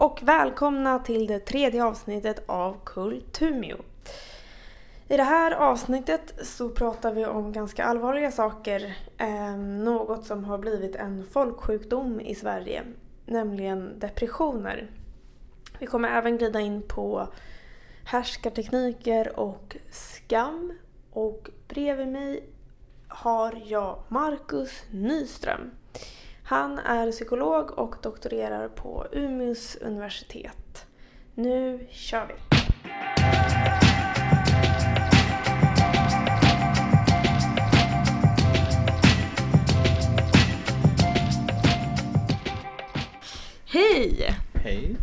Och välkomna till det tredje avsnittet av Kultumio. I det här avsnittet så pratar vi om ganska allvarliga saker. Eh, något som har blivit en folksjukdom i Sverige, nämligen depressioner. Vi kommer även glida in på härskartekniker och skam. Och bredvid mig har jag Marcus Nyström. Han är psykolog och doktorerar på Umeås universitet. Nu kör vi! Hej! Hej.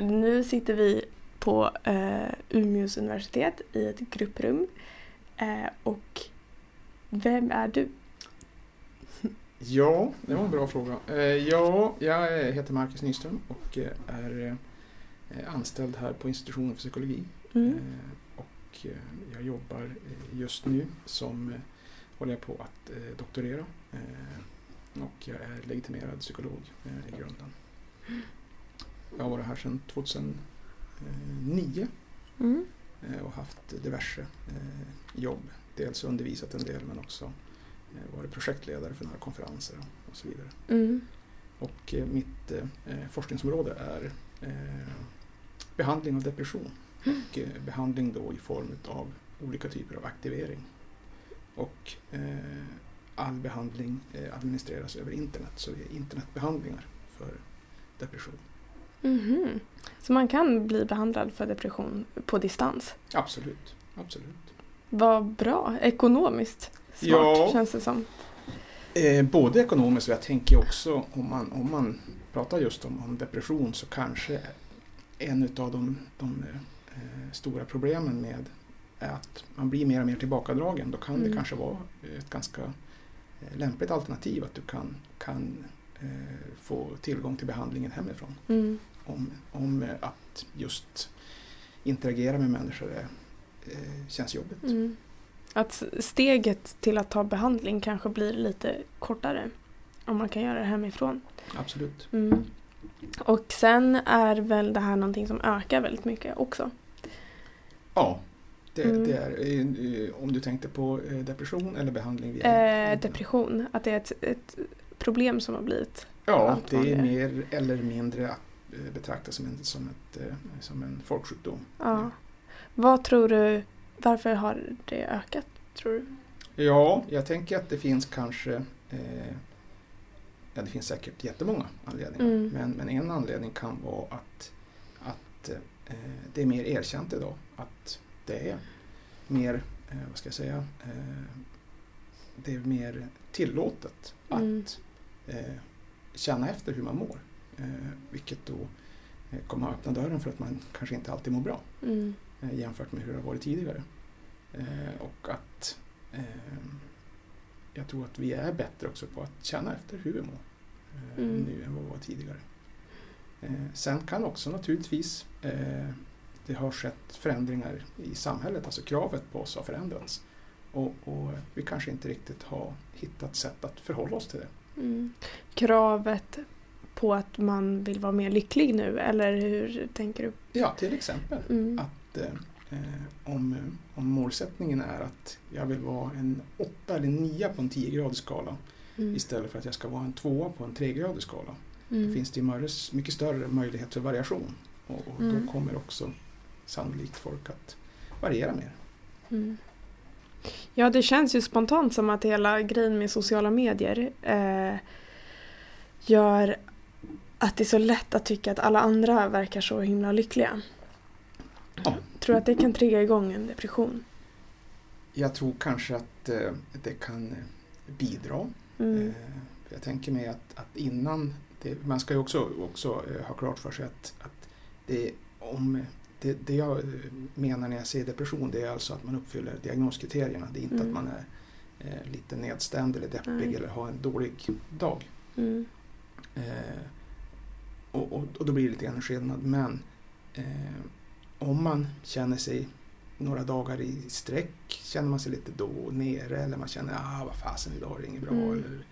Nu sitter vi på eh, Umeås universitet i ett grupprum. Eh, och vem är du? Ja, det var en bra fråga. Eh, ja, jag heter Marcus Nyström och eh, är eh, anställd här på institutionen för psykologi. Mm. Eh, Och eh, jag jobbar eh, just nu som eh, håller jag på att eh, doktorera. Eh, Och jag är legitimerad psykolog eh, i grunden. Jag har varit här sedan 2009 Mm. eh, och haft diverse eh, jobb. Dels undervisat en del men också eh, varit projektledare för några konferenser och så vidare. Mm. Och eh, mitt eh, eh, forskningsområde är eh, behandling av depression. Och eh, behandling då i form av olika typer av aktivering. Och eh, all behandling eh, administreras över internet, så det är internetbehandlingar för depression. Mhm. Så man kan bli behandlad för depression på distans? Absolut, absolut. Vad bra. Ekonomiskt smart Ja. känns det som. Eh, både ekonomiskt och jag tänker också om man, om man pratar just om, om depression så kanske en av de, de eh, stora problemen med är att man blir mer och mer tillbakadragen. Då kan Mm. det kanske vara ett ganska eh, lämpligt alternativ att du kan, kan eh, få tillgång till behandlingen hemifrån. Mm. Om, om att just interagera med människor är, eh, känns jobbigt. Mm. Att steget till att ta behandling kanske blir lite kortare om man kan göra det hemifrån. Absolut. Mm. Och sen är väl det här någonting som ökar väldigt mycket också. Ja, det, Mm. det är. eh, eh, Om du tänkte på eh, depression eller behandling via Eh, depression, att det är ett, ett problem som har blivit. Ja, det är mer eller mindre att betrakta som en, som ett, som en folksjukdom. Ja. Vad tror du, varför har det ökat tror du? Ja, jag tänker att det finns kanske eh, Ja, det finns säkert jättemånga anledningar. Mm. Men, men en anledning kan vara att, att eh, det är mer erkänt idag. Att det är mer, eh, vad ska jag säga, eh, det är mer tillåtet Mm. att eh, känna efter hur man mår. Eh, vilket då eh, kommer att öppna dörren för att man kanske inte alltid mår bra Mm. Eh, jämfört med hur det har varit tidigare. Eh, och att eh, jag tror att vi är bättre också på att känna efter hur vi mår Mm. nu än vad vi var tidigare. Sen kan också naturligtvis det har skett förändringar i samhället, alltså kravet på oss har förändrats. Och, och vi kanske inte riktigt har hittat sätt att förhålla oss till det. Mm. Kravet på att man vill vara mer lycklig nu eller hur tänker du? Ja, till exempel Mm. att eh, eh, om, om målsättningen är att jag vill vara en åtta eller nia på en 10-gradig skala Mm. istället för att jag ska vara en tvåa på en tregradig skala. Mm. Då finns det ju mycket större möjlighet för variation och, och Mm. då kommer också sannolikt folk att variera mer. Mm. Ja, det känns ju spontant som att hela grejen med sociala medier eh, gör att det är så lätt att tycka att alla andra verkar så himla lyckliga. Ja. Tror du att det kan trigga igång en depression? Jag tror kanske att eh, det kan eh, bidra. Mm. Eh, jag tänker mig att, att innan, det, man ska ju också, också eh, ha klart för sig att, att det, om, det, det jag eh, menar när jag säger depression det är alltså att man uppfyller diagnoskriterierna. Det är inte Mm. att man är eh, lite nedstämd eller deppig Nej. eller har en dålig dag. Mm. Och, och, och då blir det lite grann skillnad. Men om man känner sig några dagar i sträck, känner man sig lite då nere eller man känner ah vad fasen idag är det inget bra. Mm. Eller,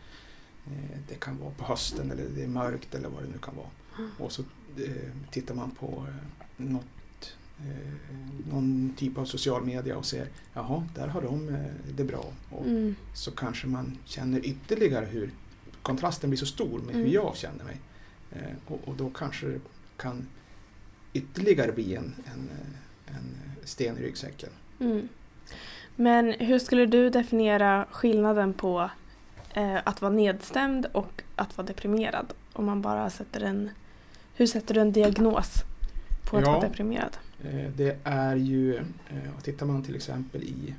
eh, det kan vara på hösten eller det är mörkt eller vad det nu kan vara. Mm. Och så eh, tittar man på eh, något, eh, någon typ av social media och ser jaha, där har de eh, det bra. Och Mm. så kanske man känner ytterligare hur kontrasten blir så stor med hur Mm. jag känner mig. Eh, och, och då kanske det kan ytterligare bli en, en, en sten i ryggsäcken. Mm. Men hur skulle du definiera skillnaden på eh, att vara nedstämd och att vara deprimerad? Om man bara sätter en... Hur sätter du en diagnos på att Ja. vara deprimerad? Eh, det är ju, eh, och tittar man till exempel i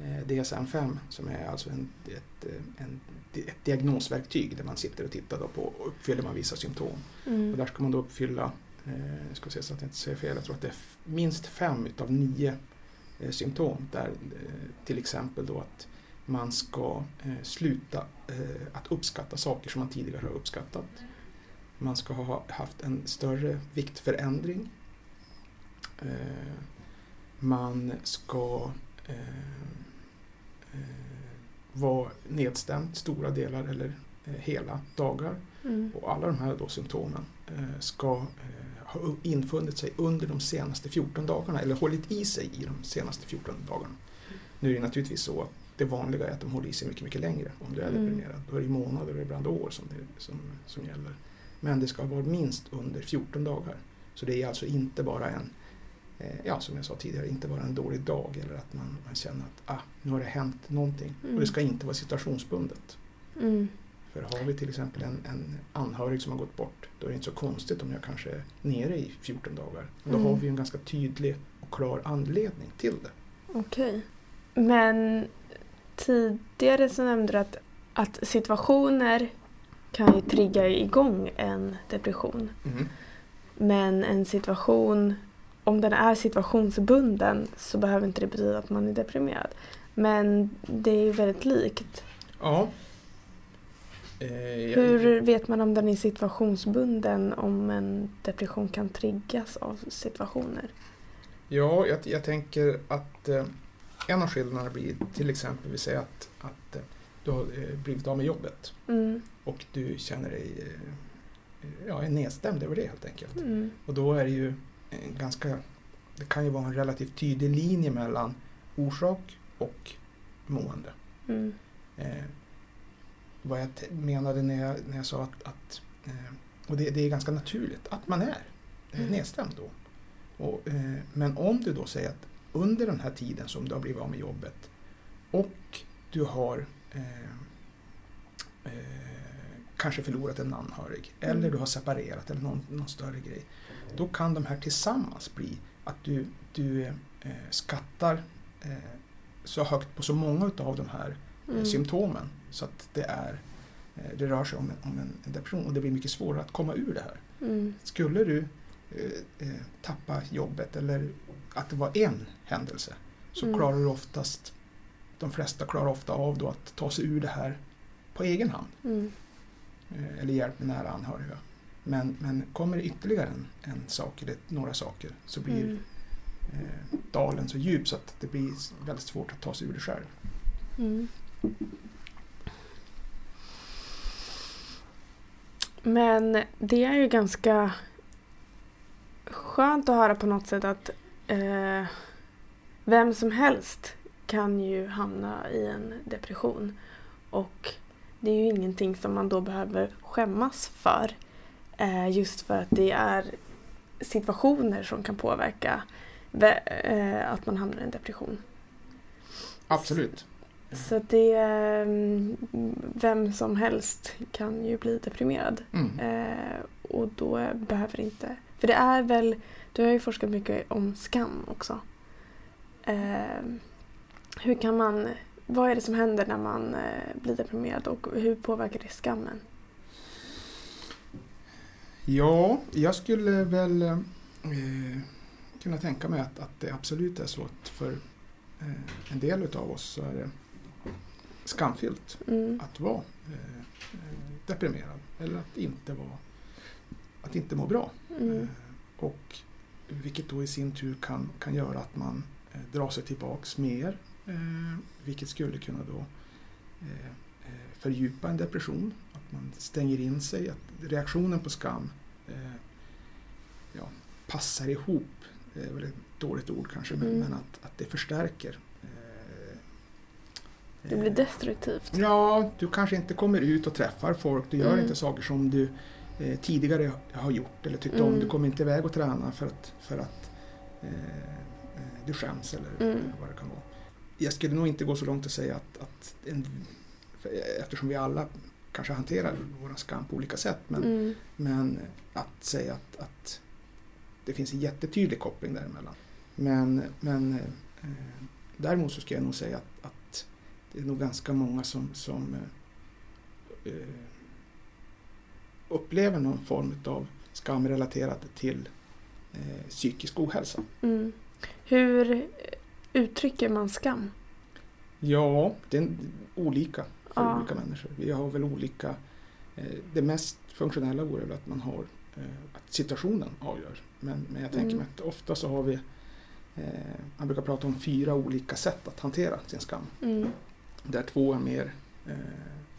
eh, DSM-5 som är alltså en, ett, eh, en, ett diagnosverktyg där man sitter och tittar på och uppfyller man vissa symptom. Och Mm. där ska man då uppfylla, eh, ska se så att jag inte säger fel, jag tror att det är minst fem utav nio eh, symptom. Där eh, till exempel då att man ska eh, sluta att uppskatta saker som man tidigare har uppskattat. Man ska ha haft en större viktförändring. Man ska vara nedstämd stora delar eller hela dagar. Mm. Och alla de här då symptomen ska eh, ha infunnit sig under de senaste 14 dagarna eller hållit i sig i de senaste 14 dagarna. Nu är det naturligtvis så att det vanliga är att de håller i sig mycket, mycket längre om du är Mm. deprimerad. Då är det månader och ibland år som, det, som, som gäller. Men det ska vara minst under 14 dagar. Så det är alltså inte bara en, eh, ja som jag sa tidigare, inte bara en dålig dag eller att man, man känner att ah, nu har det hänt någonting. Och Mm. det ska inte vara situationsbundet. Mm. För har vi till exempel en, en anhörig som har gått bort, då är det inte så konstigt om jag kanske är nere i 14 dagar. Då Mm. har vi en ganska tydlig och klar anledning till det. Okej. Men tidigare så nämnde du att, att situationer kan ju trigga igång en depression. Men en situation, om den är situationsbunden så behöver inte det betyda att man är deprimerad. Men det är ju väldigt likt. Ja. Eh, Hur vet man om den är situationsbunden om en depression kan triggas av situationer? Ja, jag, jag tänker att eh, en av skillnaderna blir till exempel, vi säger att, att eh, du har eh, blivit av med jobbet Mm. och du känner dig ja, är nedstämd över det helt enkelt. Mm. Och då är det ju ganska, det kan ju vara en relativt tydlig linje mellan orsak och mående. Mm. Eh, vad jag menade när jag, när jag sa att, att eh, och det, det är ganska naturligt att man är eh, Mm. nedstämd då. Och, eh, men om du då säger att under den här tiden som du har blivit av med jobbet och du har eh, kanske förlorat en anhörig eller Mm. du har separerat eller någon, någon större grej. Då kan de här tillsammans bli att du, du eh, skattar eh, så högt på så många av de här Mm. symptomen så att det, är, eh, det rör sig om, en, om en, en depression och det blir mycket svårare att komma ur det här. Mm. Skulle du eh, eh, tappa jobbet eller att det var en händelse så Mm. klarar du oftast, de flesta klarar ofta av då att ta sig ur det här på egen hand Mm. eh, eller hjälp med nära anhöriga. Men, men kommer det ytterligare en, en sak eller några saker så blir Mm. eh, dalen så djup så att det blir väldigt svårt att ta sig ur det själv. Mm. Men det är ju ganska skönt att höra på något sätt att eh, vem som helst kan ju hamna i en depression. Och det är ju ingenting som man då behöver skämmas för. Eh, just för att det är situationer som kan påverka eh, att man hamnar i en depression. Absolut. Så det mm, vem som helst kan ju bli deprimerad. Mm. Eh, och då behöver inte... För det är väl... Du har ju forskat mycket om skam också. Eh, hur kan man... Vad är det som händer när man eh, blir deprimerad och hur påverkar det skammen? Ja, jag skulle väl eh, kunna tänka mig att, att det absolut är så att för eh, en del utav oss så är det skamfyllt Mm. att vara eh, eh, deprimerad eller att inte vara att inte må bra. Mm. Eh, och vilket då i sin tur kan, kan göra att man eh, drar sig tillbaks mer. Vilket skulle kunna då fördjupa en depression. Att man stänger in sig, att reaktionen på skam ja, passar ihop. Det är väl ett dåligt ord kanske, men, Mm. men att, att det förstärker. Eh, Det blir eh, destruktivt. Ja, du kanske inte kommer ut och träffar folk. Du gör Mm. inte saker som du eh, tidigare har gjort eller tyckt om. Mm. Du kommer inte iväg och träna för att, för att eh, eh, du skäms eller Mm. vad det kan vara. Jag skulle nog inte gå så långt att säga att, att en, eftersom vi alla kanske hanterar vår skam på olika sätt, men, Mm. men att säga att, att det finns en jättetydlig koppling däremellan. Men, men eh, däremot så ska jag nog säga att det är nog ganska många som, som eh, eh, upplever någon form av skam relaterad till eh, psykisk ohälsa. Mm. Hur uttrycker man skam? Ja, det är olika för Ja. olika människor. Vi har väl olika... Eh, det mest funktionella vore väl att man har eh, att situationen avgör. Men, men jag tänker Mm. mig att ofta så har vi... Eh, man brukar prata om fyra olika sätt att hantera sin skam. Mm. Där två är mer eh,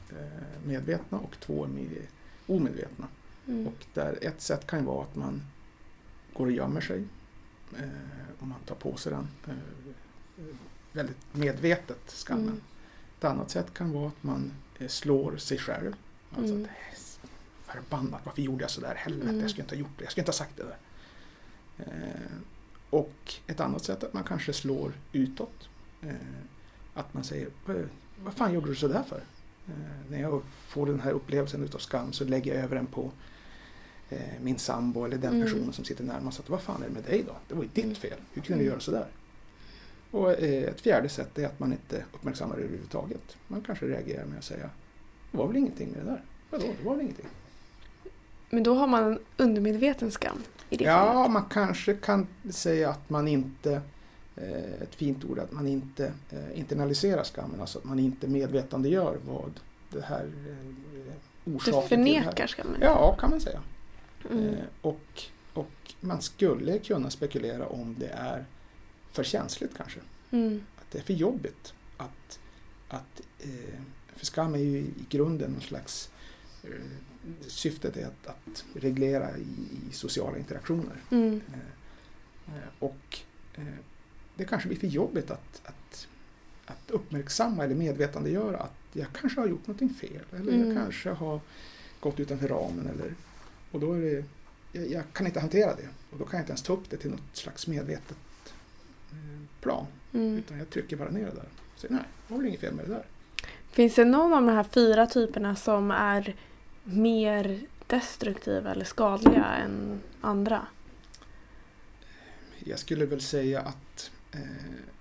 eh, medvetna och två är mer omedvetna. Mm. Och där ett sätt kan vara att man går och gömmer sig. Eh, och man tar på sig den väldigt medvetet, skammen. Mm. Ett annat sätt kan vara att man slår sig själv. Alltså Mm. att, "Eh, förbannat, varför gjorde jag sådär? Helvete, Mm. jag skulle inte ha gjort det. Jag skulle inte ha sagt det där. Eh, och ett annat sätt är att man kanske slår utåt. Eh, att man säger, "Eh, vad fan gjorde du sådär för? Eh, när jag får den här upplevelsen utav skam så lägger jag över den på eh, min sambo eller den Mm. personen som sitter närmast. Att, vad fan är det med dig då? Det var ju ditt Mm. fel. Hur kunde du Mm. göra sådär? Och eh, ett fjärde sätt är att man inte uppmärksammar det överhuvudtaget. Man kanske reagerar med att säga det var väl ingenting med det där. Vadå, det var väl ingenting. Men då har man en undermedveten skam i det Ja, fallet. man kanske kan säga att man inte, ett fint ord, att man inte eh, internaliserar skammen. Alltså att man inte medvetandegör vad det här eh, Du orsaken till här. förnekar skammen. Ja, kan man säga. Mm. Eh, och, och man skulle kunna spekulera om det är för känsligt kanske. Mm. Att det är för jobbigt. Att, att, eh, för skam är ju i grunden någon slags eh, Syftet är att, att reglera i, i sociala interaktioner. Mm. Eh, eh, och eh, det kanske blir för jobbigt att, att, att uppmärksamma eller medvetandegöra att jag kanske har gjort någonting fel. Eller Mm. jag kanske har gått utanför ramen. Eller, och då är det, jag, jag kan inte hantera det. Och då kan jag inte ens ta upp det till något slags medvetet eh, plan. Mm. Utan jag trycker bara ner det där. Och säger nej, det var väl inget fel med det där. Finns det någon av de här fyra typerna som är mer destruktiva eller skadliga än andra? Jag skulle väl säga att eh,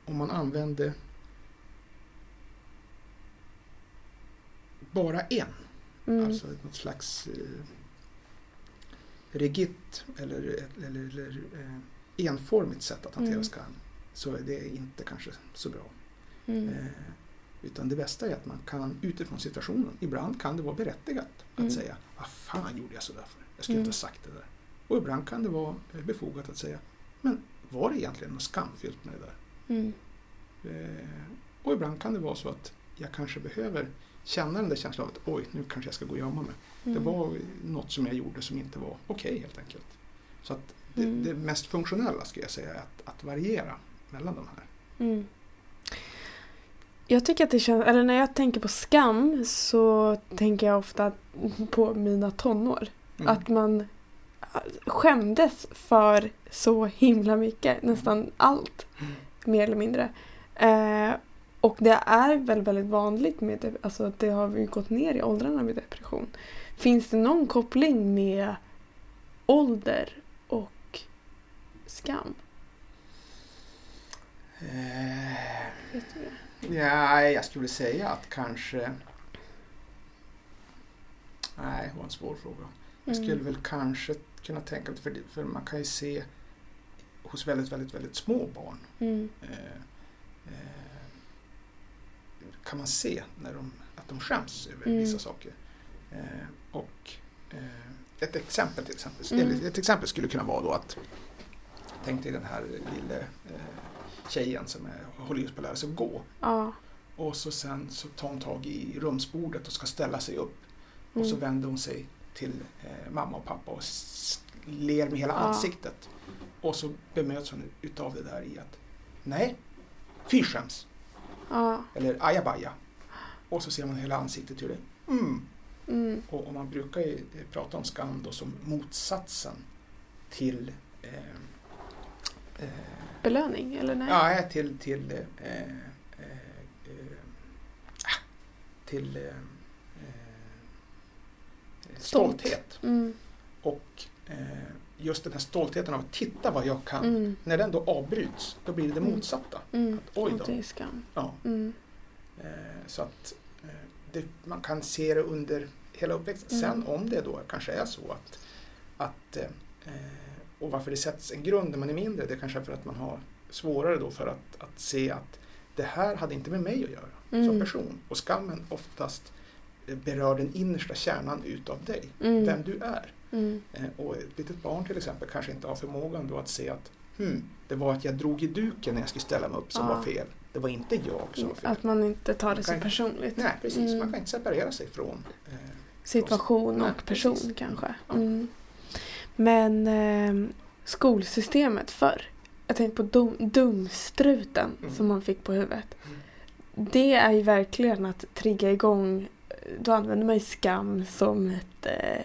om man använder bara en, Mm. alltså något slags eh, rigitt eller, eller, eller eh, enformigt sätt att hantera Mm. skam så är det inte kanske så bra. Mm. Eh, utan det bästa är att man kan utifrån situationen, ibland kan det vara berättigat att Mm. säga vad fan gjorde jag sådär för? Jag skulle Mm. inte ha sagt det där. Och ibland kan det vara eh, befogat att säga men var det egentligen något skamfyllt med det där? Mm. Eh, och ibland kan det vara så att jag kanske behöver känna den där känslan av att oj, nu kanske jag ska gå och gömma mig. Det Mm. var något som jag gjorde som inte var okej helt enkelt. Så att det, Mm. det mest funktionella skulle jag säga är att, att variera mellan de här. Mm. Jag tycker att det känns, eller när jag tänker på skam så tänker jag ofta på mina tonår. Mm. Att man skämdes för så himla mycket, nästan allt Mm. mer eller mindre. Eh, och det är väl väldigt vanligt med det, alltså att det har ju gått ner i åldrarna med depression. Finns det någon koppling med ålder och skam? Eh? Ja, jag skulle säga att kanske... Nej, det var en svår fråga. Jag skulle Mm. väl kanske kunna tänka mig, för, det- för man kan ju se hos väldigt, väldigt, väldigt små barn Mm. eh, eh, kan man se när de, att de skäms över Mm. vissa saker. Eh, och eh, ett exempel till exempel, Mm. ett exempel skulle kunna vara då att tänk dig den här lilla eh, tjejen som är, håller just på att lära sig att gå. Ja. Och så sen så tar hon tag i rumsbordet och ska ställa sig upp. Och så Mm. vänder hon sig till eh, mamma och pappa och ler med hela Ja. ansiktet. Och så bemöts hon utav det där i att nej, fy skäms. Ja. Eller ajabaja. Och så ser man hela ansiktet hur det mm. Mm. Och, och man brukar ju eh, prata om skam då som motsatsen till eh, eh, Belöning, eller nej? Ja, till, till, eh, eh, eh, ah, till eh, Stolt. stolthet. Mm. Och eh, just den här stoltheten av att titta vad jag kan. Mm. När den då avbryts, då blir det det Mm. motsatta. Mm. Oj Och då. Ja, Mm. eh, så att eh, det, man kan se det under hela uppväxten. Mm. Sen om det då kanske är så att, att eh, och varför det sätts en grund när man är mindre, det kanske är för att man har svårare då för att, att se att det här hade inte med mig att göra som Mm. person. Och skammen oftast berör den innersta kärnan utav dig, vem du är. Mm. Eh, Och ett litet barn till exempel kanske inte har förmågan då att se att hmm, det var att jag drog i duken när jag skulle ställa mig upp som Ja. var fel. Det var inte jag som var fel. Att man inte tar det så personligt. Nej, precis. Mm. Man kan inte separera sig från eh, Situation Nej, och person precis. kanske. Ja. Mm. Men eh, skolsystemet förr. Jag tänkte på dum, dumstruten Mm. som man fick på huvudet. Mm. Det är ju verkligen att trigga igång. Då använder man ju skam som ett eh,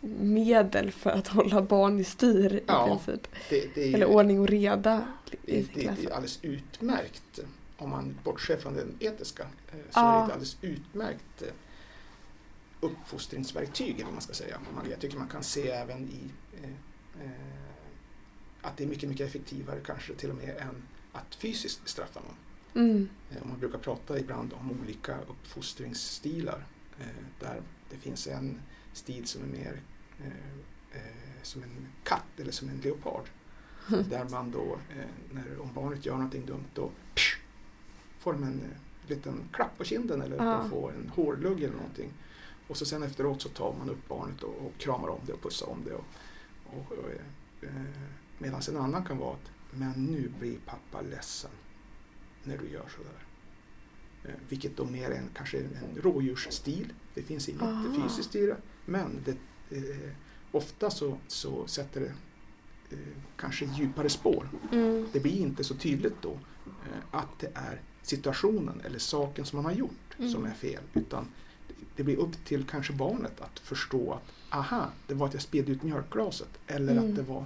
medel för att hålla barn i styr i Ja. princip. det, det, är, Eller ordning och reda i det, det är alldeles utmärkt om man bortser från den etiska. eh, Så Ja. är det ett alldeles utmärkt eh, uppfostringsverktyg eller vad man ska säga. Jag tycker man kan se även i eh, eh, att det är mycket, mycket effektivare kanske till och med än att fysiskt straffa någon. Mm. Man brukar prata ibland om olika uppfostringsstilar. eh, Där det finns en stil som är mer eh, eh, som en katt eller som en leopard. Där man då, eh, när, om barnet gör någonting dumt, då psh, får de en eh, liten klapp på kinden eller Ja. de får en hårlugg eller någonting. Och så sen efteråt så tar man upp barnet och, och kramar om det och pussar om det. Och, och, och, eh, Medan en annan kan vara att, men nu blir pappa ledsen när du gör sådär. Eh, Vilket då mer är en, kanske en rådjursstil. Det finns inget Aha. fysiskt i det. Men det, eh, ofta så, så sätter det eh, kanske djupare spår. Mm. Det blir inte så tydligt då eh, att det är situationen eller saken som man har gjort Mm. som är fel. Utan det blir upp till kanske barnet att förstå att aha, det var att jag spillde ut mjölkglaset. Eller Mm. att det var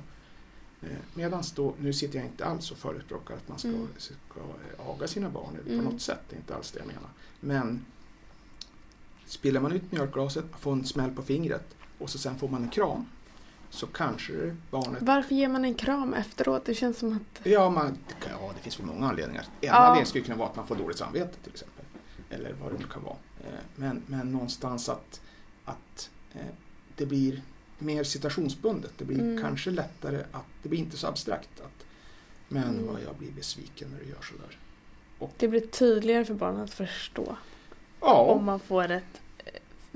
eh, Medans då, nu sitter jag inte alls och förespråkar att man ska, Mm. ska eh, aga sina barn på Mm. något sätt. Det är inte alls det jag menar. Men spiller man ut mjölkglaset, får en smäll på fingret och så sen får man en kram. Så kanske barnet Varför ger man en kram efteråt? Det känns som att... Ja, man, ja, det finns väl många anledningar. En Ja. anledning skulle kunna vara att man får dåligt samvete till exempel. Eller vad det nu kan vara. Eh, Men, men någonstans att, att eh, det blir mer situationsbundet. Det blir Mm. kanske lättare att, det blir inte så abstrakt. Att, men Mm. vad jag blir besviken när du gör sådär. Det blir tydligare för barnen att förstå. Ja, Om man får ett.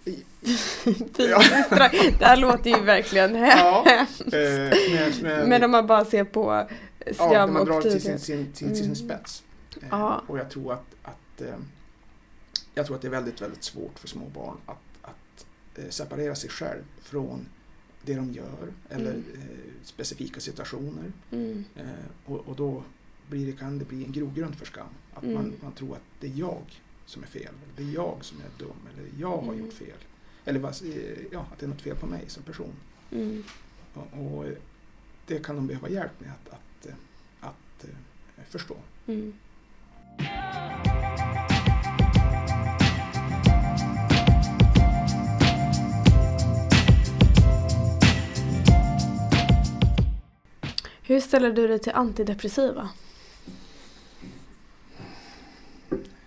Det här låter ju verkligen Ja, hemskt. eh, men, men, Men om man bara ser på ja, skam när man drar och till sin, sin, till sin Mm. spets. Eh, Ja. Och jag tror att, att eh, jag tror att det är väldigt, väldigt svårt för små barn att, att eh, separera sig själv från det de gör eller Mm. eh, specifika situationer. Mm. Eh, och, och då blir det, kan det bli en grogrund för skam. Att Mm. man, man tror att det är jag som är fel, det är jag som är dum, eller jag har Mm. gjort fel. Eller eh, ja, att det är något fel på mig som person. Mm. Och, och det kan de behöva hjälp med att, att, eh, att eh, förstå. Mm. Hur ställer du dig till antidepressiva?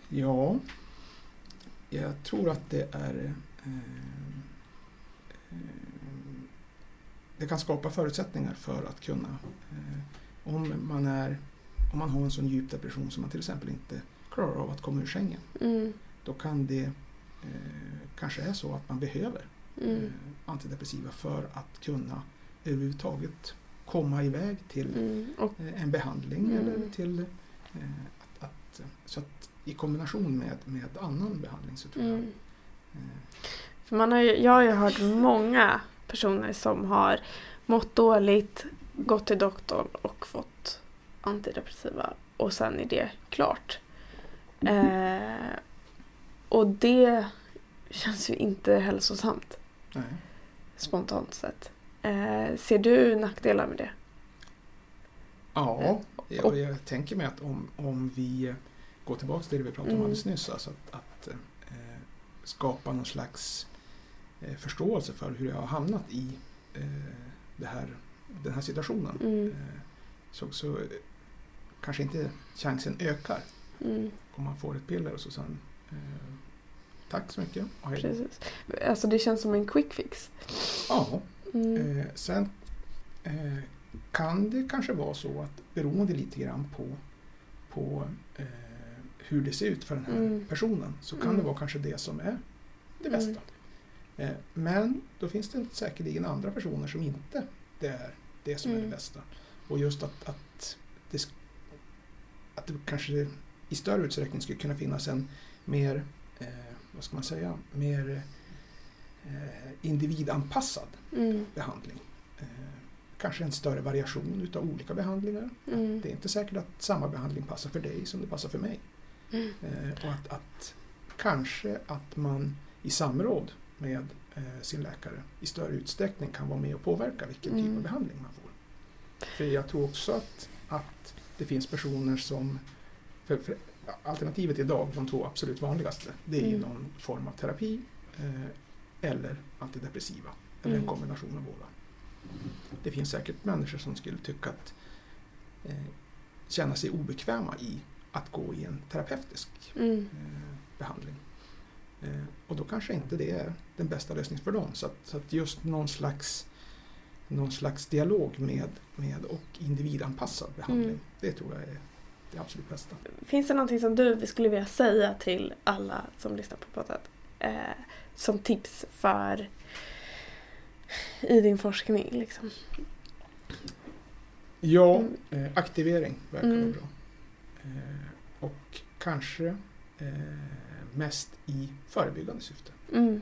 Ja, jag tror att det är eh, eh, det kan skapa förutsättningar för att kunna eh, om man är om man har en sån djup depression som man till exempel inte klarar av att komma ur sängen Mm. då kan det eh, kanske är så att man behöver Mm. eh, antidepressiva för att kunna överhuvudtaget komma iväg till Mm. Och, eh, en behandling Mm. eller till att, så att i kombination med, med annan behandling så tror jag mm. eh, För man har ju, jag har ju hört många personer som har mått dåligt, gått till doktorn och fått antidepressiva och sen är det klart. Eh, och det känns ju inte hälsosamt Nej. spontant sett. Eh, ser du nackdelar med det? Ja, Och- jag, tänker mig att om, om vi går tillbaka till det vi pratade om Mm. alldeles nyss, alltså att, att eh, skapa någon slags eh, förståelse för hur jag har hamnat i eh, här, den här situationen. Mm, Eh, så, så eh, kanske inte chansen ökar mm, om man får ett piller och så sen eh, Tack så mycket. precis. Alltså det känns som en quick fix. Ja, Mm, Eh, sen eh, kan det kanske vara så att beroende lite grann på, på eh, hur det ser ut för den här Mm. personen så kan Mm. det vara kanske det som är det Mm. bästa. Eh, men då finns det säkerligen andra personer som inte det är det som är Mm. det bästa. Och just att, att, det, att det kanske i större utsträckning skulle kunna finnas en mer, eh, vad ska man säga, mer eh, individanpassad mm, behandling. Eh, kanske en större variation utav olika behandlingar. mm, Det är inte säkert att samma behandling passar för dig som det passar för mig. mm, Eh, och att, att kanske att man i samråd med eh, sin läkare i större utsträckning kan vara med och påverka vilken typ Mm. av behandling man får. För jag tror också att, att det finns personer som för, för alternativet idag, de två absolut vanligaste, det är ju Mm. någon form av terapi eh, eller antidepressiva. Eller en Mm. kombination av båda. Det finns säkert människor som skulle tycka att eh, känna sig obekväma i att gå i en terapeutisk mm, eh, behandling. Eh, och då kanske inte det är den bästa lösningen för dem. Så att, så att just någon slags, någon slags dialog med, med och individanpassad behandling, Mm. det tror jag är det absolut bästa. Finns det någonting som du skulle vilja säga till alla som lyssnar på podden? Eh, som tips för i din forskning liksom? Ja, Mm. eh, aktivering verkar Mm. vara bra. Eh, och kanske eh, mest i förebyggande syfte. Mm.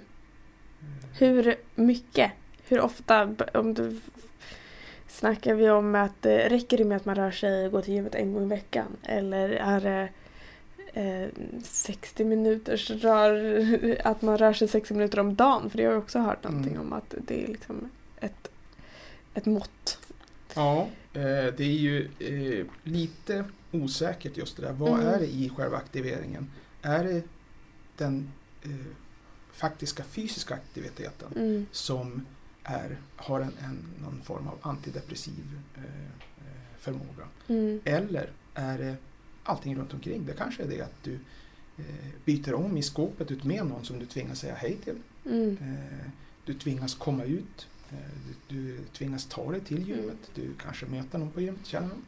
Eh, Hur mycket? Hur ofta? Om du Snackar vi om att det räcker det med att man rör sig och går till gymmet en gång i veckan? Eller är det eh, 60 minuters rör, att man rör sig 60 minuter om dagen? För det har jag också hört någonting Mm. om att det är liksom ett, ett mått. Ja, eh, det är ju eh, lite osäkert just det där. Vad Mm. är det i själva aktiveringen? Är det den eh, faktiska fysiska aktiviteten Mm. som är, har en, en, någon form av antidepressiv eh, eh, förmåga? Mm. Eller är det allting runt omkring? Det kanske är det att du eh, byter om i skåpet ut med någon som du tvingas säga hej till. Mm. Eh, Du tvingas komma ut. eh, Du, tvingas ta dig till gymmet. Mm. Du kanske möter någon på gymmet. Känner någon.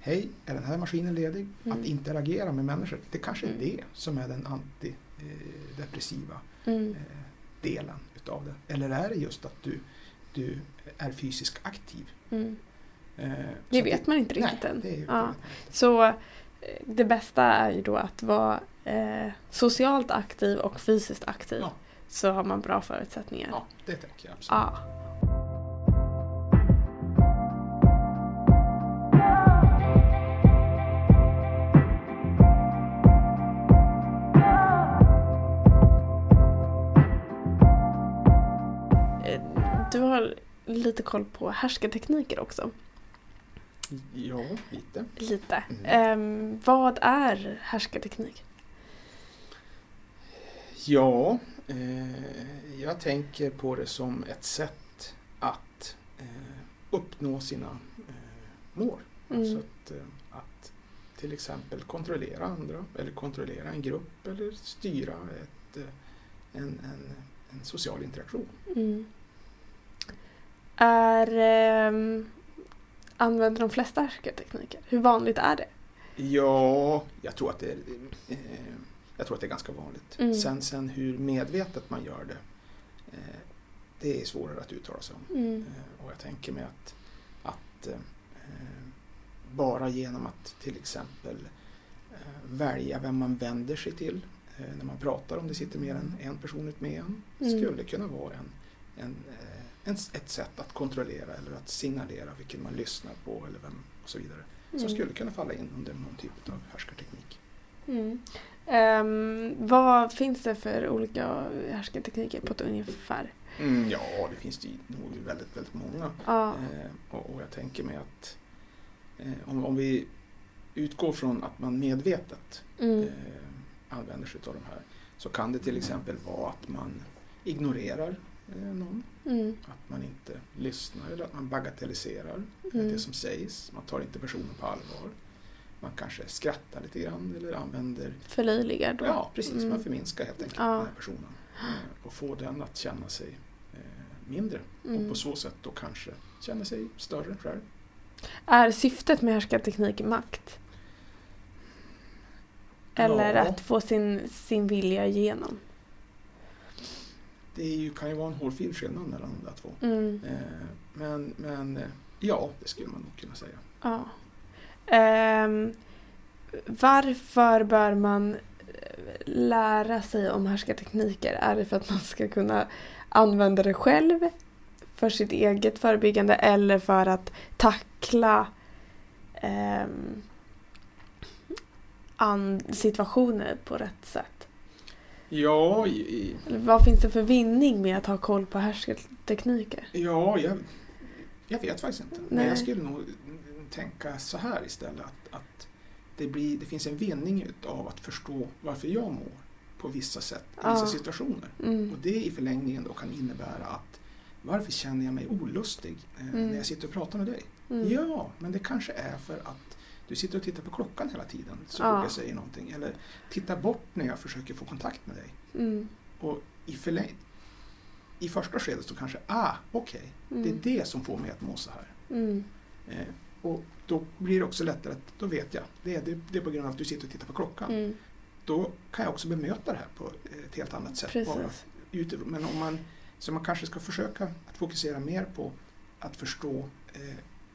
Hej, är den här maskinen ledig? Mm. Att interagera med människor. Det kanske är Mm. det som är den antidepressiva Mm. delen utav det. Eller är det just att du, du är fysiskt aktiv? Mm. Det vet man inte nej, riktigt än. Det, det Ja. Så det bästa är ju då att vara eh, socialt aktiv och fysiskt aktiv. Ja. Så har man bra förutsättningar. Ja, det tänker jag absolut. Ja. Eh, Du har lite koll på härskartekniker också. Ja, lite. Lite. Mm. Ehm, vad är härskarteknik? Ja, eh, jag tänker på det som ett sätt att eh, uppnå sina eh, mål. Mm. Alltså att, eh, att till exempel kontrollera andra eller kontrollera en grupp eller styra ett, eh, en, en, en social interaktion. Mm. Är, ehm, använder de flesta härskartekniker? Hur vanligt är det? Ja, jag tror att det är, eh, jag tror att det är ganska vanligt. Mm. Sen, sen hur medvetet man gör det, eh, det är svårare att uttala sig om. Mm. Eh, Och jag tänker mig att, att eh, bara genom att till exempel eh, välja vem man vänder sig till eh, när man pratar om det sitter mer än en person med en Mm. skulle kunna vara en, en, en, ett sätt att kontrollera eller att signalera vilken man lyssnar på eller vem och så vidare. Som Mm. skulle kunna falla in under någon typ av härskarteknik. Mm. Ehm, vad finns det för olika härskartekniker på ett ungefär? Mm, ja, det finns det nog väldigt, väldigt många. Ja. Eh, och, och jag tänker mig att eh, om, om vi utgår från att man medvetet Mm. eh, använder sig av de här så kan det till exempel vara att man ignorerar någon, Mm. att man inte lyssnar eller att man bagatelliserar Mm. det som sägs. Man tar inte personen på allvar. Man kanske skrattar lite grann eller använder Förlöjligar då? Ja, precis. Mm. Man förminskar helt enkelt Ja. den här personen eh, och får den att känna sig eh, mindre och Mm. på så sätt då kanske känna sig större själv. Är syftet med härskarteknik makt? Eller Ja. att få sin, sin vilja igenom? Det ju, kan ju vara en hårfin skillnad mellan de där två. Mm. Eh, men, men eh, ja, det skulle man nog kunna säga. Ja. Ehm, varför bör man eh, lära sig om härskartekniker? Är det för att man ska kunna använda det själv för sitt eget förebyggande eller för att tackla an- situationer på rätt sätt? Ja, i, Eller vad finns det för vinning med att ha koll på härskartekniker? ja jag, jag vet faktiskt inte. Men Nej. jag skulle nog tänka så här istället. Att, att det, blir, det finns en vinning av att förstå varför jag mår på vissa sätt i vissa Ja. situationer. Mm. Och det i förlängningen då kan innebära att varför känner jag mig olustig eh, Mm. när jag sitter och pratar med dig? Mm. Ja, men det kanske är för att du sitter och tittar på klockan hela tiden så Ja. fort jag säger någonting. Eller tittar bort när jag försöker få kontakt med dig. Mm. Och i, förläng- i första skedet så kanske, ah, okej, det är Mm. det som får mig att må så här. Mm. Eh, och då blir det också lättare att, då vet jag, det är, det, det är på grund av att du sitter och tittar på klockan. Mm. Då kan jag också bemöta det här på ett helt annat sätt. Precis. men om man, så man kanske ska försöka att fokusera mer på att förstå eh,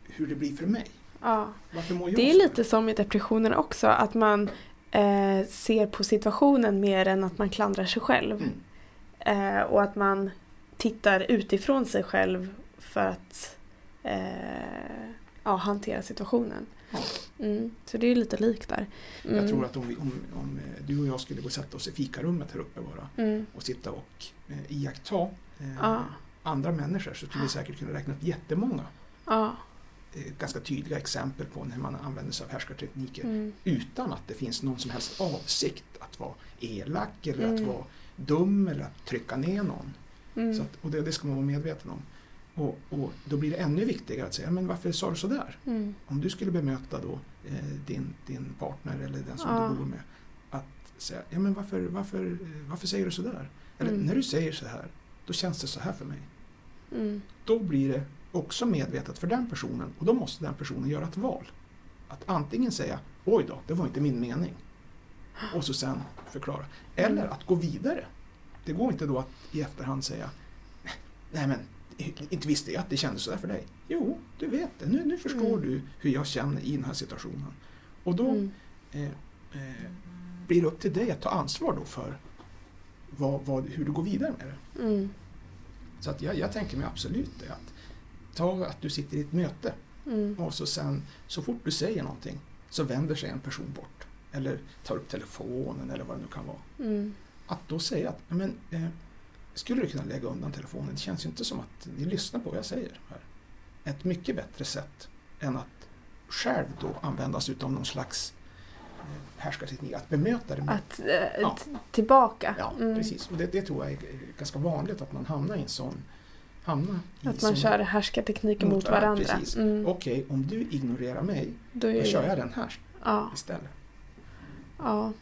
hur det blir för mig. Ja. Varför mår jag Det är så lite som i depressionen också, att man eh, ser på situationen mer än att man klandrar sig själv. Mm. Eh, och att man tittar utifrån sig själv för att eh, ja, hantera situationen. Ja. Mm. Så det är lite likt där. Mm. Jag tror att om, vi, om, om eh, du och jag skulle gå och sätta oss i fikarummet här uppe bara Mm. och sitta och eh, iaktta eh, Ja. andra människor så skulle vi säkert kunna räkna upp jättemånga Ja. Eh, ganska tydliga exempel på när man använder sig av härskartekniker Mm. utan att det finns någon som helst avsikt att vara elak eller att Mm. vara dum eller att trycka ner någon. Mm. Så att, och det, det ska man vara medveten om. Och, och då blir det ännu viktigare att säga, men varför sa du sådär? Mm. Om du skulle bemöta då eh, din, din partner eller den som Ja. du bor med. Att säga, ja men varför, varför, eh, varför säger du sådär? Eller Mm. när du säger så här, då känns det så här för mig. Mm. Då blir det också medvetet för den personen och då måste den personen göra ett val. Att antingen säga, oj då, det var inte min mening. Och så sen förklara. Eller att gå vidare. Det går inte då att i efterhand säga, nej men inte visste jag att det kändes sådär för dig. Jo, du vet det. Nu, nu förstår Mm. du hur jag känner i den här situationen. Och då Mm. eh, eh, blir det upp till dig att ta ansvar då för vad, vad, hur du går vidare med det. Mm. Så att jag, jag tänker mig absolut det. Att ta att du sitter i ett möte Mm. och så sen så fort du säger någonting så vänder sig en person bort. Eller tar upp telefonen eller vad det nu kan vara. Mm. Att då säga att "Ja, men, eh, skulle du kunna lägga undan telefonen? Det känns ju inte som att ni lyssnar på vad jag säger. här. Ett mycket bättre sätt än att själv då använda sig av någon slags eh, härskarteknik. Att bemöta det med Att eh, Ja. tillbaka. Ja, Mm. precis. Och det, det tror jag är ganska vanligt att man hamnar i en sån... Hamnar i Att man kör härskartekniker mot, Mot varandra. Mm. Okej, om du ignorerar mig, Då då kör jag den här Ja. istället. Ja.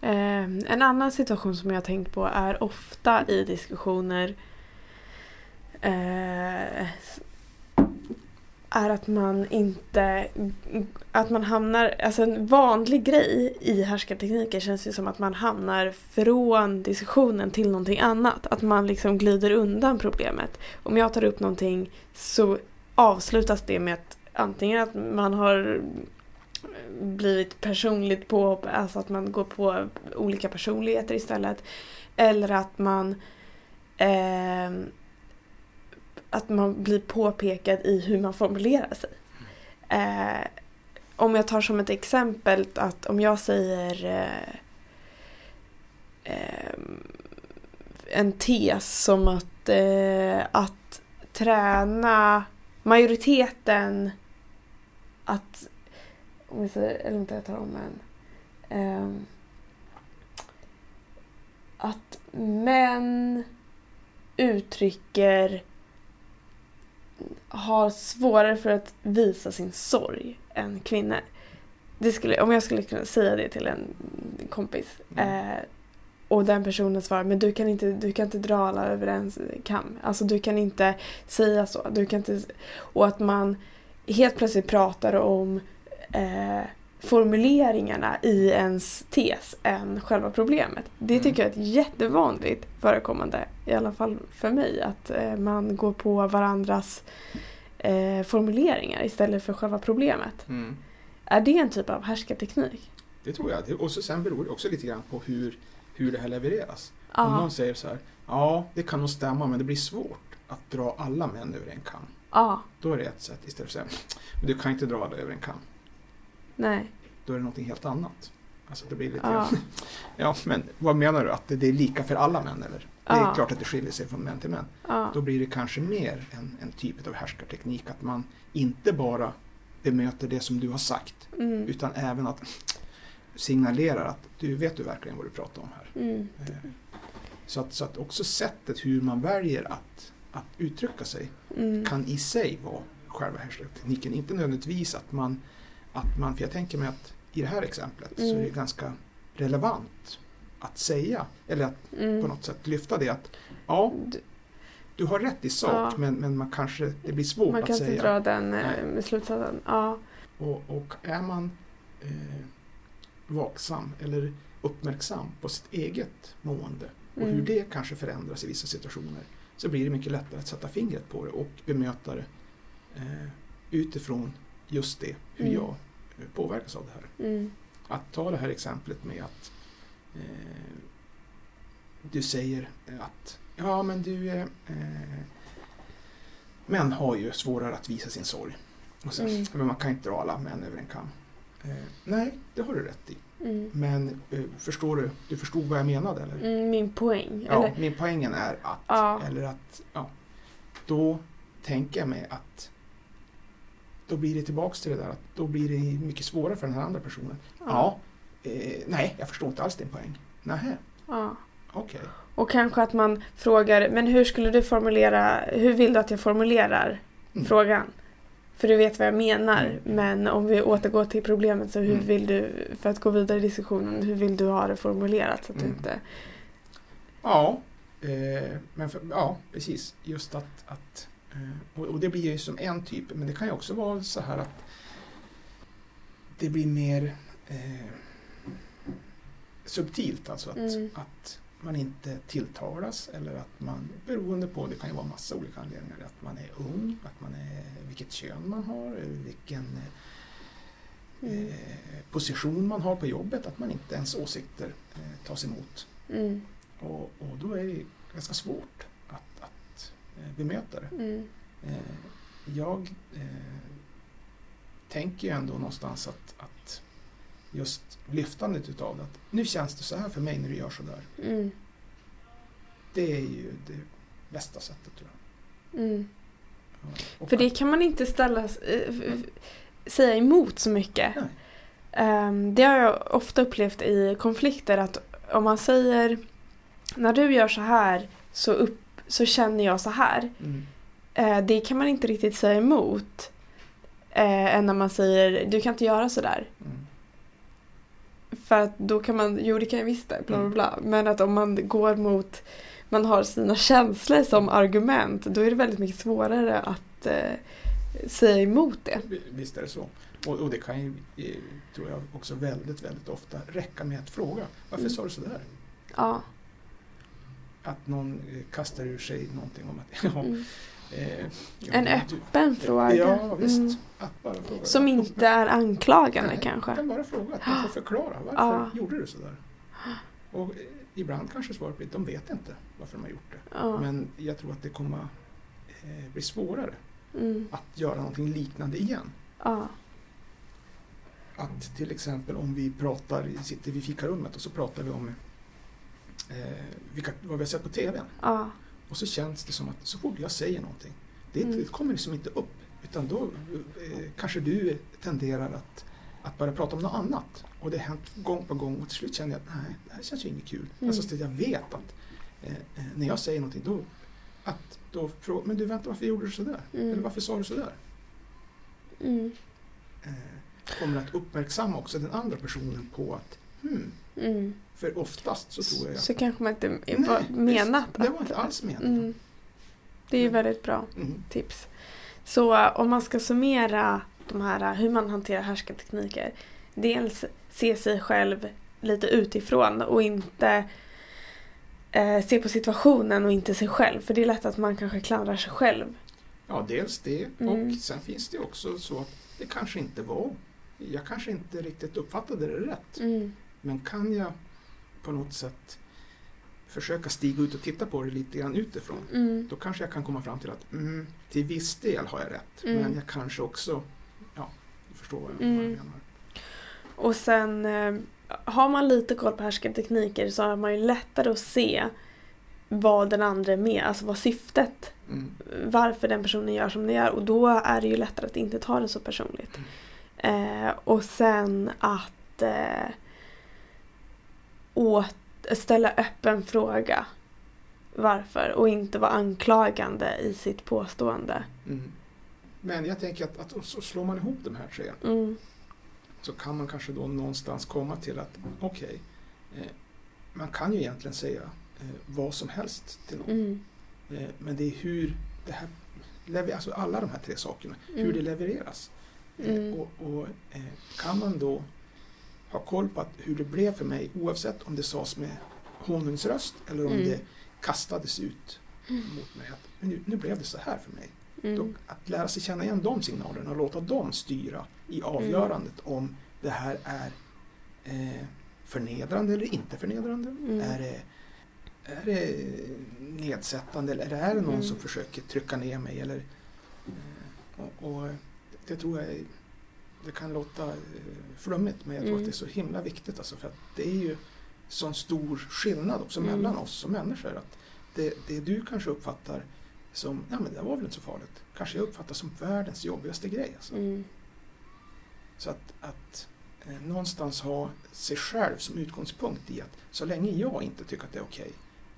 Eh, en annan situation som jag har tänkt på är ofta i diskussioner eh, är att man inte att man hamnar, alltså en vanlig grej i härskartekniker känns ju som att man hamnar från diskussionen till någonting annat. Att man liksom glider undan problemet. Om jag tar upp någonting så avslutas det med att antingen att man har blivit personligt på, alltså att man går på olika personligheter istället. Eller att man eh, att man blir påpekad i hur man formulerar sig. Eh, om jag tar som ett exempel att om jag säger eh, eh, en tes som att, eh, att träna majoriteten att om vi säger, eller inte jag tar om en eh, att män uttrycker har svårare för att visa sin sorg än kvinnor. Det skulle, om jag skulle kunna säga det till en kompis mm. eh, och den personen svarar men du kan inte, du kan inte dra alla över en kam. Alltså du kan inte säga så. Du kan inte, och att man helt plötsligt pratar om eh, formuleringarna i ens tes än själva problemet. Det mm. tycker jag är ett jättevanligt förekommande, i alla fall för mig, att eh, man går på varandras eh, formuleringar istället för själva problemet. Mm. Är det en typ av härskarteknik? Det tror jag. Och så sen beror det också lite grann på hur, hur det här levereras. Aha. Om någon säger så här, ja det kan nog stämma men det blir svårt att dra alla män över en kam. Ja. Då är det ett sätt istället för att säga, men du kan inte dra alla över en kam. Nej. Då är det någonting helt annat. Alltså det blir lite ja. ja, men vad menar du? Att det är lika för alla män eller? Det är ja. klart att det skiljer sig från män till män. Ja. Då blir det kanske mer en, en typ av härskarteknik. Att man inte bara bemöter det som du har sagt. Mm. Utan även att signalerar att du vet du verkligen vad du pratar om här. Mm. Eh, så, att, så att också sättet hur man väljer att, att uttrycka sig mm. kan i sig vara själva härskartekniken. Inte nödvändigtvis att man att man, för jag tänker mig att i det här exemplet mm. så är det mm. ganska relevant att säga, eller att mm. på något sätt lyfta det att ja, du har rätt i sak ja. men, men man kanske, det blir svårt man att säga. Man kan inte dra den eh, slutsatsen. Ja. Och, och är man eh, vaksam eller uppmärksam på sitt eget mående och mm. hur det kanske förändras i vissa situationer så blir det mycket lättare att sätta fingret på det och bemöta det eh, utifrån just det, hur mm. jag eh, påverkas av det här. Mm. Att ta det här exemplet med att eh, du säger att ja men du eh, män har ju svårare att visa sin sorg. Och sen, mm. Men man kan inte dra alla män över en kam. Eh, nej, det har du rätt i. Mm. Men eh, förstår du, du förstod vad jag menade eller? Mm, min poäng. Ja, eller? min poängen är att, ja. eller att, ja, då tänker jag mig att då blir det tillbaks till det där att då blir det mycket svårare för den här andra personen. Ja, ja eh, nej, jag förstår inte alls din poäng. Nähä. Ja. Okej. Okay. Och kanske att man frågar, men hur skulle du formulera, hur vill du att jag formulerar mm. frågan? För du vet vad jag menar. Mm. Men om vi återgår till problemet så hur mm. vill du, för att gå vidare i diskussionen, hur vill du ha det formulerat så att du mm. inte... Ja, eh, men för, ja precis. Just att, att och, det blir ju som en typ, men det kan ju också vara så här att det blir mer eh, subtilt, alltså att, mm. att man inte tilltalas eller att man, beroende på, det kan ju vara massa olika anledningar, att man är ung, att man är, vilket kön man har, vilken mm. eh, position man har på jobbet, att man inte ens åsikter eh, tas emot. Mm. Och, och då är det ganska svårt Eh, bemöta det. Mm. Eh, jag eh, tänker ju ändå någonstans att, att just lyftandet utav det, att nu känns det så här för mig när du gör så där. Mm. Det är ju det bästa sättet tror jag. Mm. För det kan man inte ställa, säga emot så mycket. Um, det har jag ofta upplevt i konflikter att om man säger när du gör så här så upp, så känner jag så här. Mm. Eh, det kan man inte riktigt säga emot. Eh, än när man säger du kan inte göra sådär. Mm. För att då kan man, jo det kan jag visst det, bla bla mm. bla. Men att om man går mot, man har sina känslor som argument, då är det väldigt mycket svårare att eh, säga emot det. Visst är det så. Och, och, det kan ju, eh, tror jag, också väldigt, väldigt ofta räcka med att fråga. Varför mm. sa du sådär? Ja att någon eh, kastar ur sig någonting om att ja, mm. Eh, ja, En du- öppen fråga. Ja, visst. Mm. Att bara fråga. Som inte är anklagande Nej, kanske. Jag kan bara fråga, att man får förklara. Varför Ja. gjorde du sådär? Och eh, ibland kanske svaret blir de vet inte varför de har gjort det. Ja. Men jag tror att det kommer eh, bli svårare Mm. att göra någonting liknande igen. Ja. Att till exempel om vi pratar, sitter vid fikarummet och så pratar vi om eh, vilka, vad vi har sett på TV. Ja. Och så känns det som att så fort jag säger någonting, det, Mm. det kommer liksom inte upp. Utan då eh, kanske du tenderar att, att börja prata om något annat. Och det har hänt gång på gång och till slut känner jag att nej, det här känns ju inget kul. Mm. Alltså så att jag vet att eh, eh, när jag säger någonting då, att då frågar men du vänta varför gjorde du sådär? Mm. Eller varför sa du sådär? Mm. Eh, kommer att uppmärksamma också den andra personen på att hmm, Mm. För oftast så tror jag Så kanske man inte Nej, var visst, menat det var inte alls meningen. Mm. Det är ju väldigt bra Mm. tips. Så eh, om man ska summera de här eh, hur man hanterar härskartekniker. Dels se sig själv lite utifrån och inte eh, se på situationen och inte sig själv. För det är lätt att man kanske klandrar sig själv. Ja, dels det Mm. och sen finns det också så att det kanske inte var, jag kanske inte riktigt uppfattade det rätt. Mm. Men kan jag på något sätt försöka stiga ut och titta på det lite grann utifrån. Mm. Då kanske jag kan komma fram till att mm, till viss del har jag rätt. Mm. Men jag kanske också, ja, förstår vad jag, Mm. vad jag menar. Och sen eh, har man lite koll på härskartekniker så har man ju lättare att se vad den andra är med, alltså vad syftet, Mm. varför den personen gör som den gör och då är det ju lättare att inte ta det så personligt. Eh, och sen att eh, åt, ställa öppen fråga varför och inte vara anklagande i sitt påstående. Mm. Men jag tänker att, att så slår man ihop de här tre Mm. så kan man kanske då någonstans komma till att okej, eh, man kan ju egentligen säga eh, vad som helst till någon. Mm. Eh, men det är hur det här, alltså alla de här tre sakerna, hur Mm. det levereras. Mm. Och, och kan man då ha koll på att hur det blev för mig oavsett om det sades med honungsröst eller om Mm. det kastades ut mot mig. Att, men nu, nu blev det så här för mig. Då, Mm. att lära sig känna igen de signalerna och låta dem styra i avgörandet om det här är eh, förnedrande eller inte förnedrande. Mm. Är, det, är det nedsättande eller är det någon Mm. som försöker trycka ner mig? Eller, eh, och, och det tror jag är- det kan låta eh, flummigt men jag tror Mm. att det är så himla viktigt. Alltså, för att det är ju sån stor skillnad också Mm. mellan oss som människor. Att det, det du kanske uppfattar som, ja men det var väl inte så farligt. Kanske jag uppfattar som världens jobbigaste grej. Alltså. Mm. Så att, att eh, någonstans ha sig själv som utgångspunkt i att så länge jag inte tycker att det är okej,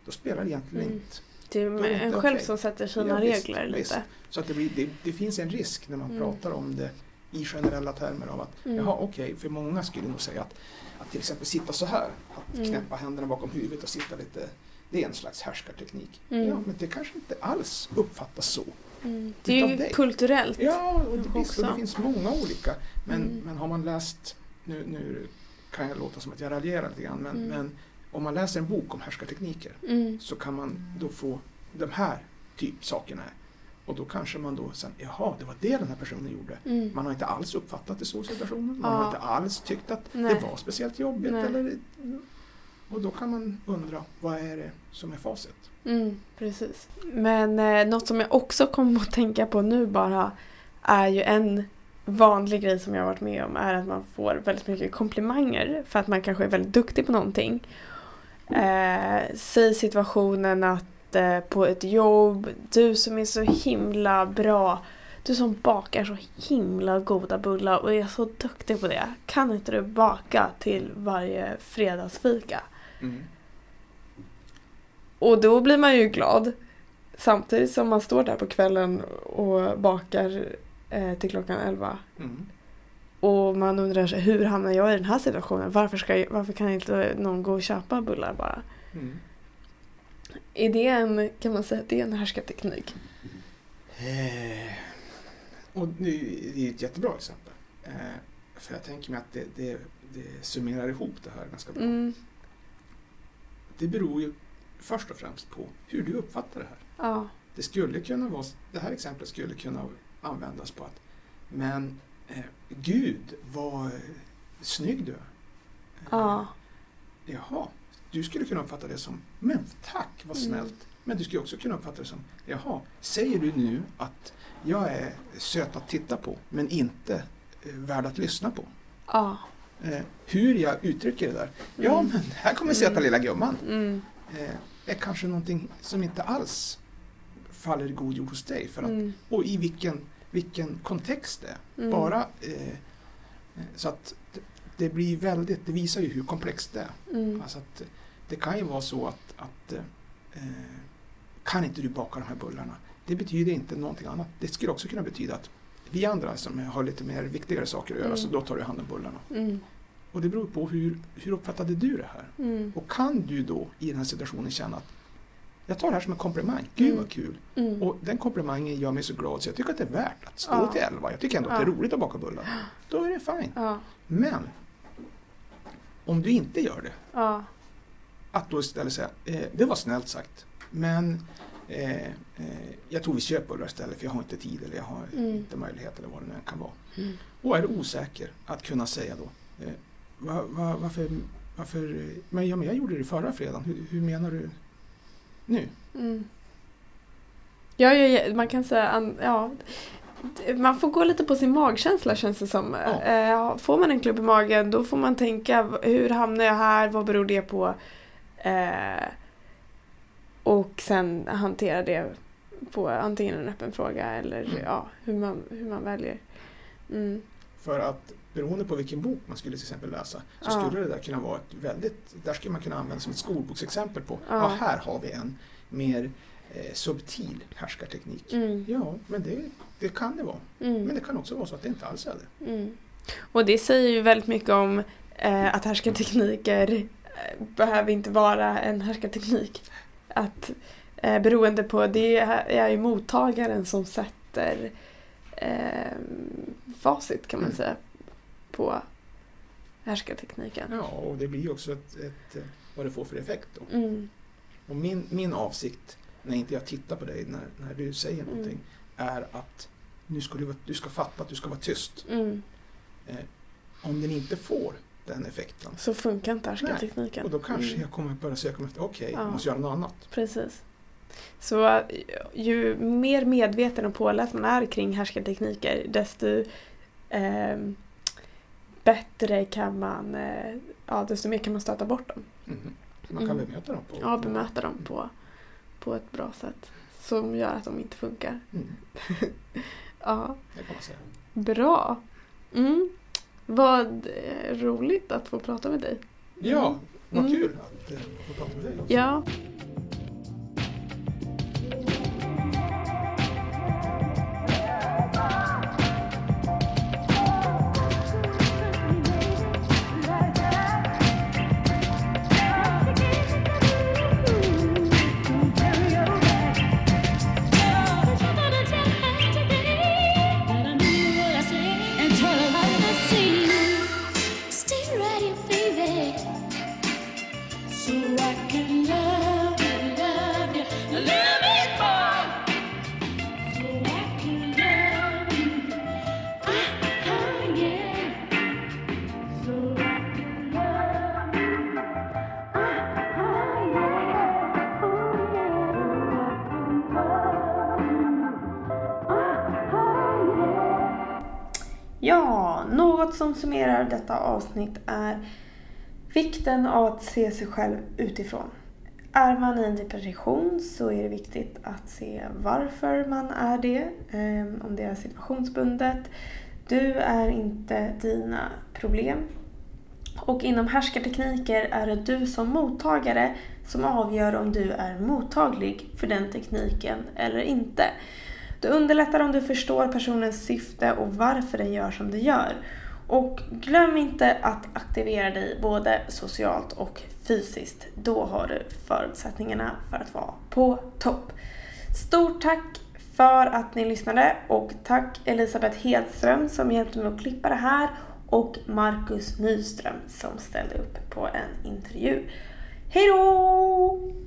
då spelar det egentligen Mm. inte. Det är en själv okej. som sätter sina Ja, visst, regler visst. lite. Så att det, blir, det, det finns en risk när man Mm. pratar om det i generella termer av att Mm. jaha okej, för många skulle nog säga att, att till exempel sitta så här, att Mm. knäppa händerna bakom huvudet och sitta lite, det är en slags härskarteknik. Mm. Ja, men det kanske inte alls uppfattas så. Mm. Det är ju dig. kulturellt. Ja, och det, visst, och det finns många olika. Men, Mm. men har man läst, nu, nu kan jag låta som att jag raljerar lite grann, men, Mm. men om man läser en bok om härskartekniker Mm. så kan man då få de här typ sakerna. Och då kanske man då sen, jaha, det var det den här personen gjorde. Mm. Man har inte alls uppfattat det så i situationen. Man Ja. har inte alls tyckt att Nej. det var speciellt jobbigt. Nej. Eller, och då kan man undra, vad är det som är facit? Mm, precis. Men eh, något som jag också kom att tänka på nu bara är ju en vanlig grej som jag har varit med om är att man får väldigt mycket komplimanger för att man kanske är väldigt duktig på någonting. Eh, säg situationen att eh, på ett jobb, du som är så himla bra, du som bakar så himla goda bullar och är så duktig på det. Kan inte du baka till varje fredagsfika? Och då blir man ju glad. Samtidigt som man står där på kvällen och bakar eh, till klockan 11. Mm. Och man undrar sig, hur hamnar jag i den här situationen? Varför, ska jag, varför kan inte någon gå och köpa bullar bara? Mm. Är det en, kan man säga, att det är en härskarteknik? Eh, och det är ett jättebra exempel. Eh, för jag tänker mig att det, det, det summerar ihop det här ganska bra. Mm, Det beror ju först och främst på hur du uppfattar det här. ja. det skulle kunna vara, det här exemplet skulle kunna användas på att men eh, Gud, vad snygg du är. Ja. Jaha, du skulle kunna uppfatta det som men tack, vad Mm. snällt. Men du skulle också kunna uppfatta det som jaha, säger du nu att jag är söt att titta på men inte eh, värd att lyssna på? Ja. Eh, hur jag uttrycker det där? Ja, Mm. men här kommer söta Mm. lilla gumman. Mm. Eh, är kanske någonting som inte alls faller i god jord hos dig. För att, Mm. Och i vilken, vilken kontext det är. Mm. Bara, eh, eh, så att det, det blir väldigt, det visar ju hur komplext det är. Mm. Alltså att, det kan ju vara så att, att eh, kan inte du baka de här bullarna? Det betyder inte någonting annat. Det skulle också kunna betyda att vi andra som har lite mer viktigare saker att göra, Mm. så då tar du hand om bullarna. Mm. Och det beror på hur, hur uppfattade du det här? Mm. Och kan du då i den här situationen känna att jag tar det här som en komplimang, gud Mm. vad kul. Mm. Och den komplimangen gör mig så glad så jag tycker att det är värt att stå Ja. till elva. Jag tycker ändå att det är Ja. roligt att baka bullar. Då är det fine. Ja. Men om du inte gör det, Ja. Att då istället säga, eh, det var snällt sagt, men eh, eh, jag tror vi köper bullar istället för jag har inte tid eller jag har Mm. inte möjlighet eller vad det nu kan vara. Mm. Och är osäker att kunna säga då, eh, va, va, varför, varför, men, ja, men jag gjorde det förra fredagen, hur, hur menar du nu? Mm. Ja, ja, ja, man kan säga, ja, man får gå lite på sin magkänsla känns det som. Ja. Eh, får man en klubb i magen då får man tänka, hur hamnar jag här, vad beror det på? Eh, och sen hantera det på antingen en öppen fråga eller Mm. ja, hur, man, hur man väljer. Mm. För att beroende på vilken bok man skulle till exempel läsa så Ja. skulle det där kunna vara ett väldigt, där skulle man kunna använda som ett skolboksexempel på, Ja. ja, här har vi en mer eh, subtil härskarteknik. Mm. Ja, men det, det kan det vara. Men Mm. det kan också vara så att det inte alls är det. Mm. Och det säger ju väldigt mycket om eh, att härskartekniker behöver inte vara en härskarteknik. Att eh, beroende på, det är ju mottagaren som sätter eh, facit kan man Mm. säga på härskartekniken. Ja, och det blir ju också ett, ett, eh, vad det får för effekt då. Mm. Och min, min avsikt när inte jag tittar på dig när, när du säger någonting är att nu ska du, du ska fatta att du ska vara tyst. Mm. Om den inte får den effekten Så funkar inte härskartekniken. och då kanske Mm. jag kommer börja söka efter, okej, Ja. jag måste göra något annat. Precis. Så ju mer medveten och påläst man är kring härskartekniker desto eh, bättre kan man, eh, ja desto mer kan man stöta bort dem. Mhm. Man kan Mm. bemöta dem på... Ja, bemöta dem på, på ett bra sätt som gör att de inte funkar. Mm, Ja, det kan man säga. bra. Mm. Vad roligt att få prata med dig. Ja, vad Mm. kul att eh, få prata med dig också. Ja. Som summerar detta avsnitt är vikten av att se sig själv utifrån. Är man i en typ depression så är det viktigt att se varför man är det, ehm, om det är situationsbundet. Du är inte dina problem. Och inom härskartekniker är det du som mottagare som avgör om du är mottaglig för den tekniken eller inte. Det underlättar om du förstår personens syfte och varför den gör som den gör. Och glöm inte att aktivera dig både socialt och fysiskt. Då har du förutsättningarna för att vara på topp. Stort tack för att ni lyssnade och tack Elisabeth Hedström som hjälpte mig att klippa det här och Marcus Nyström som ställde upp på en intervju. Hej då!